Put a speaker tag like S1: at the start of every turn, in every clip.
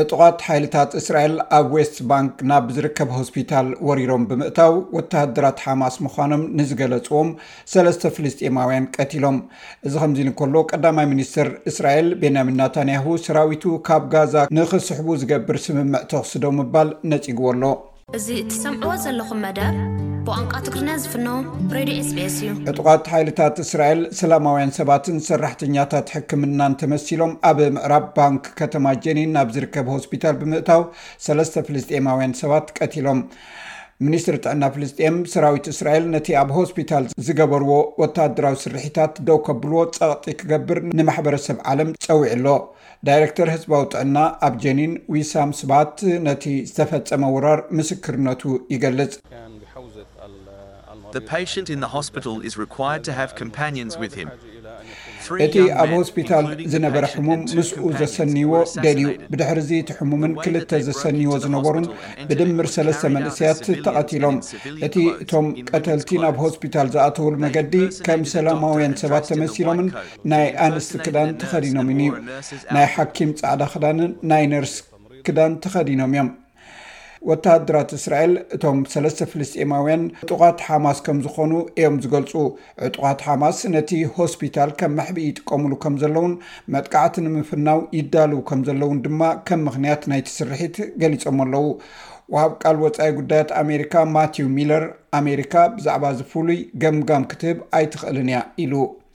S1: ዕጡቓት ሓይልታት እስራኤል ኣብ ዌስት ባንክ ናብ ዝርከብ ሆስፒታል ወሪሮም ብምእታው ወተሃደራት ሓማስ ምዃኖም ንዝገለፅዎም ሰለስተ ፍልስጤማውያን ቀቲሎም። እዚ ከምዚ ንከሎ ቀዳማይ ሚኒስትር እስራኤል ቤንያሚን ናታንያሁ ሰራዊቱ ካብ ጋዛ ንክስሕቡ ዝገብር ስምምዕ ተኽሲ ደው ምባል ነፂግዎ ኣሎ።
S2: እዚ እትሰምዕዎ ዘለኹም መደብ ብቋንቋ ትግርኛ ዝፍኖ ሬድዮ ስቤስ እዩ።
S1: ዕጡቓት ሓይልታት እስራኤል ሰላማውያን ሰባትን ሰራሕተኛታት ሕክምናን ተመሲሎም ኣብ ምዕራብ ባንክ ከተማ ጀኒን ናብ ዝርከብ ሆስፒታል ብምእታው ሰለስተ ፍልስጤማውያን ሰባት ቀቲሎም። ሚኒስትሪ ጥዕና ፍልስጤም ሰራዊት እስራኤል ነቲ ኣብ ሆስፒታል ዝገበርዎ ወተሃደራዊ ስርሒታት ደው ከብልዎ ጸቕጢ ክገብር ንማሕበረሰብ ዓለም ጸዊዑ ኣሎ። ዳይረክተር ህዝባዊ ጥዕና ኣብ ጀኒን ዊሳም ስባት ነቲ ዝተፈጸመ ወራር ምስክርነቱ ይገልጽ። እቲ ኣብ ሆስፒታል ዝነበረ ሕሙም ምስኡ ዘሰንይዎ ደልዩ። ብድሕርዚ እቲ ሕሙምን ክልተ ዘሰንይዎ ዝነበሩን ብድምር ሰለስተ መንእሰያት ተቐቲሎም። እቲ እቶም ቀተልቲ ናብ ሆስፒታል ዝኣተዉሉ መገዲ ከም ሰላማውያን ሰባት ተመሲሎምን ናይ ኣንስቲ ክዳን ተኸዲኖም ን ናይ ሓኪም ጻዕዳ ክዳንን ናይ ነርስ ክዳን ተኸዲኖም እዮም ወተሃደራት እስራኤል እቶም ሰለስተ ፍልስጤማውያን ዕጡቓት ሓማስ ከም ዝኾኑ እዮም ዝገልጹ ዕጡቓት ሓማስ ነቲ ሆስፒታል ከም መሕብኢ ይጥቀምሉ ከም ዘለውን መጥቃዕቲ ንምፍናው ይዳልው ከም ዘለውን ድማ ከም ምኽንያት ናይቲ ስርሒት ገሊጾም ኣለዉ ወሃብ ቃል ወጻኢ ጉዳያት ኣሜሪካ ማቲው ሚለር ኣሜሪካ ብዛዕባ እዚ ፍሉይ ገምጋም ክትህብ ኣይትኽእልን እያ ኢሉ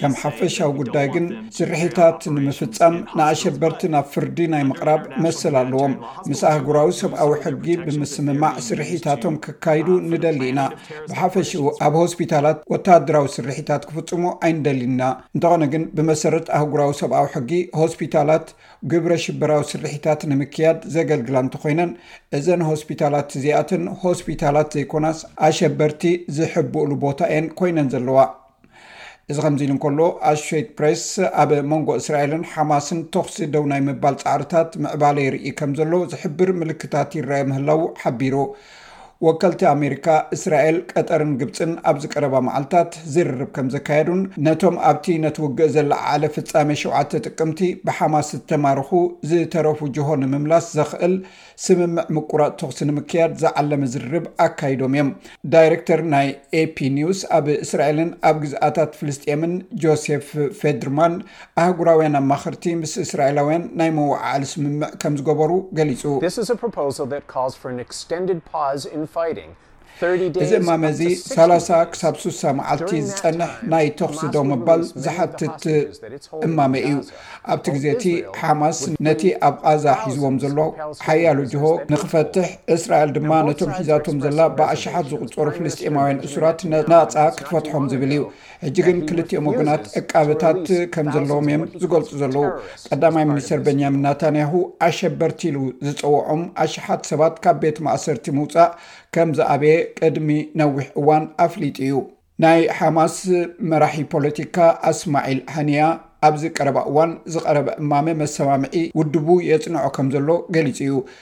S1: ከም ሓፈሻዊ ጉዳይ ግን ስርሒታት ንምፍፃም ንኣሸበርቲ ናብ ፍርዲ ናይ ምቕራብ መሰል ኣለዎም። ምስ ኣህጉራዊ ሰብኣዊ ሕጊ ብምስምማዕ ስርሒታቶም ክካይዱ ንደሊ ኢና። ብሓፈሽኡ ኣብ ሆስፒታላት ወተሃደራዊ ስርሒታት ክፍፅሙ ኣይንደልን ኢና። እንተኾነ ግን ብመሰረት ኣህጉራዊ ሰብኣዊ ሕጊ ሆስፒታላት ግብረ ሽበራዊ ስርሒታት ንምክያድ ዘገልግላ እንተኾይነን እዘን ሆስፒታላት እዚኣተን ሆስፒታላት ዘይኮናስ ኣሸበርቲ ዝሕብኡሉ ቦታ እየን ኮይነን ዘለዋ። እዚ ከምዚ ኢሉ እንከሎ ኣሾይት ፕሬስ ኣብ መንጎ እስራኤልን ሓማስን ተኹሲ ደው ናይ ምባል ፃዕርታት ምዕባለ ይርኢ ከም ዘሎ ዝሕብር ምልክታት ይረኣየ ምህላው ሓቢሩ ወከልቲ ኣሜሪካ እስራኤል ቀጠርን ግብፅን ኣብዚ ቀረባ መዓልታት ዝርርብ ከም ዘካየዱን ነቶም ኣብቲ ነቲ ውግእ ዘለዓዓለ ፍፃሜ ሸውዓተ ጥቅምቲ ብሓማስ ዝተማርኹ ዝተረፉ ጅሆ ንምምላስ ዘኽእል ስምምዕ ምቁራፅ ተኹሲ ንምክያድ ዝዓለመ ዝርርብ ኣካይዶም እዮም። ዳይሬክተር ናይ ኤፒ ኒውስ ኣብ እስራኤልን ኣብ ግዝኣታት ፍልስጤምን ጆሴፍ ፌድርማን ኣህጉራውያን ኣማኸርቲ ምስ እስራኤላውያን ናይ መወዓዓሊ ስምምዕ ከምዝገበሩ ገሊፁ።
S3: This is a proposal that calls for an extended pause in fighting
S1: እዚ እማመ እዚ ሳላሳ ክሳብ ስሳ መዓልቲ ዝፀንሕ ናይ ተኹሲ ደው ምባል ዝሓትት እማመ እዩ። ኣብቲ ግዜ እቲ ሓማስ ነቲ ኣብ ቓዛ ሒዝዎም ዘሎ ሓያሎ ጅሆ ንኽፈትሕ እስራኤል ድማ ነቶም ሒዛቶም ዘላ ብኣሽሓት ዝቑፀሩ ፍልስጤማውያን እሱራት ናፃ ክትፈትሖም ዝብል እዩ። ሕጂ ግን ክልቲኦም ወገናት ዕቃበታት ከም ዘለዎም እዮም ዝገልፁ ዘለዉ። ቀዳማይ ሚኒስተር በንያሚን ናታንያሁ ኣሸበርቲ ኢሉ ዝፀውዖም ኣሽሓት ሰባት ካብ ቤት ማእሰርቲ ምውፃእ ከም ዝኣበየ ቅድሚ ነዊሕ እዋን ኣፍሊጡ እዩ። ናይ ሓማስ መራሒ ፖለቲካ ኣስማዒል ሃኒያ ኣብዚ ቀረባ እዋን ዝቐረበ እማመ መሰማምዒ ውድቡ የፅንዖ ከም ዘሎ ገሊፁ እዩ።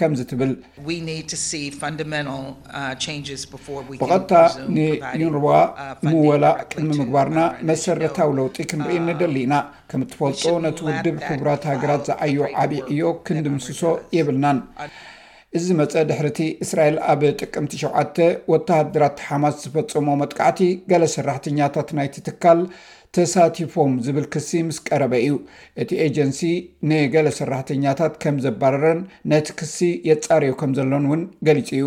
S1: ከምዚ ትብል፣ ብቐጥታ ንዩንርዋ ምወላ ቅድሚ ምግባርና መሰረታዊ ለውጢ ክንርኢ ንደሊ ኢና። ከም እትፈልጦ፣ ነቲ ውድብ ሕቡራት ሃገራት ዝዓዮ ዓብዪ ዕዮ ክንድምስሶ የብልናን። እዚ ዝመጸ ድሕሪ እቲ እስራኤል ኣብ ጥቅምቲ ሸውዓተ ወተሃደራት ሓማስ ዝፈጸምዎ መጥቃዕቲ፣ ገለ ሰራሕተኛታት ናይቲ ትካል ተሳቲፎም ዝብል ክሲ ምስ ቀረበ እዩ እቲ ኤጀንሲ ንገለ ሰራሕተኛታት ከም ዘባረረን ነቲ ክሲ የጻርዮ ከም ዘሎን እውን ገሊጹ እዩ።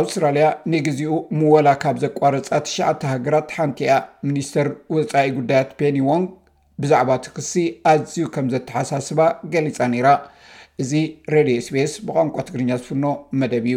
S1: ኣውስትራልያ ንግዚኡ ምወላ ካብ ዘቋረጻ ትሽዓተ ሃገራት ሓንቲ እያ። ሚኒስተር ወጻኢ ጉዳያት ፔኒ ዎንግ ብዛዕባ እቲ ክሲ ኣዝዩ ከም ዘተሓሳስባ ገሊጻ ነይራ። እዚ ሬድዮ ስቤስ ብቋንቋ ትግርኛ ዝፍኖ መደብ እዩ።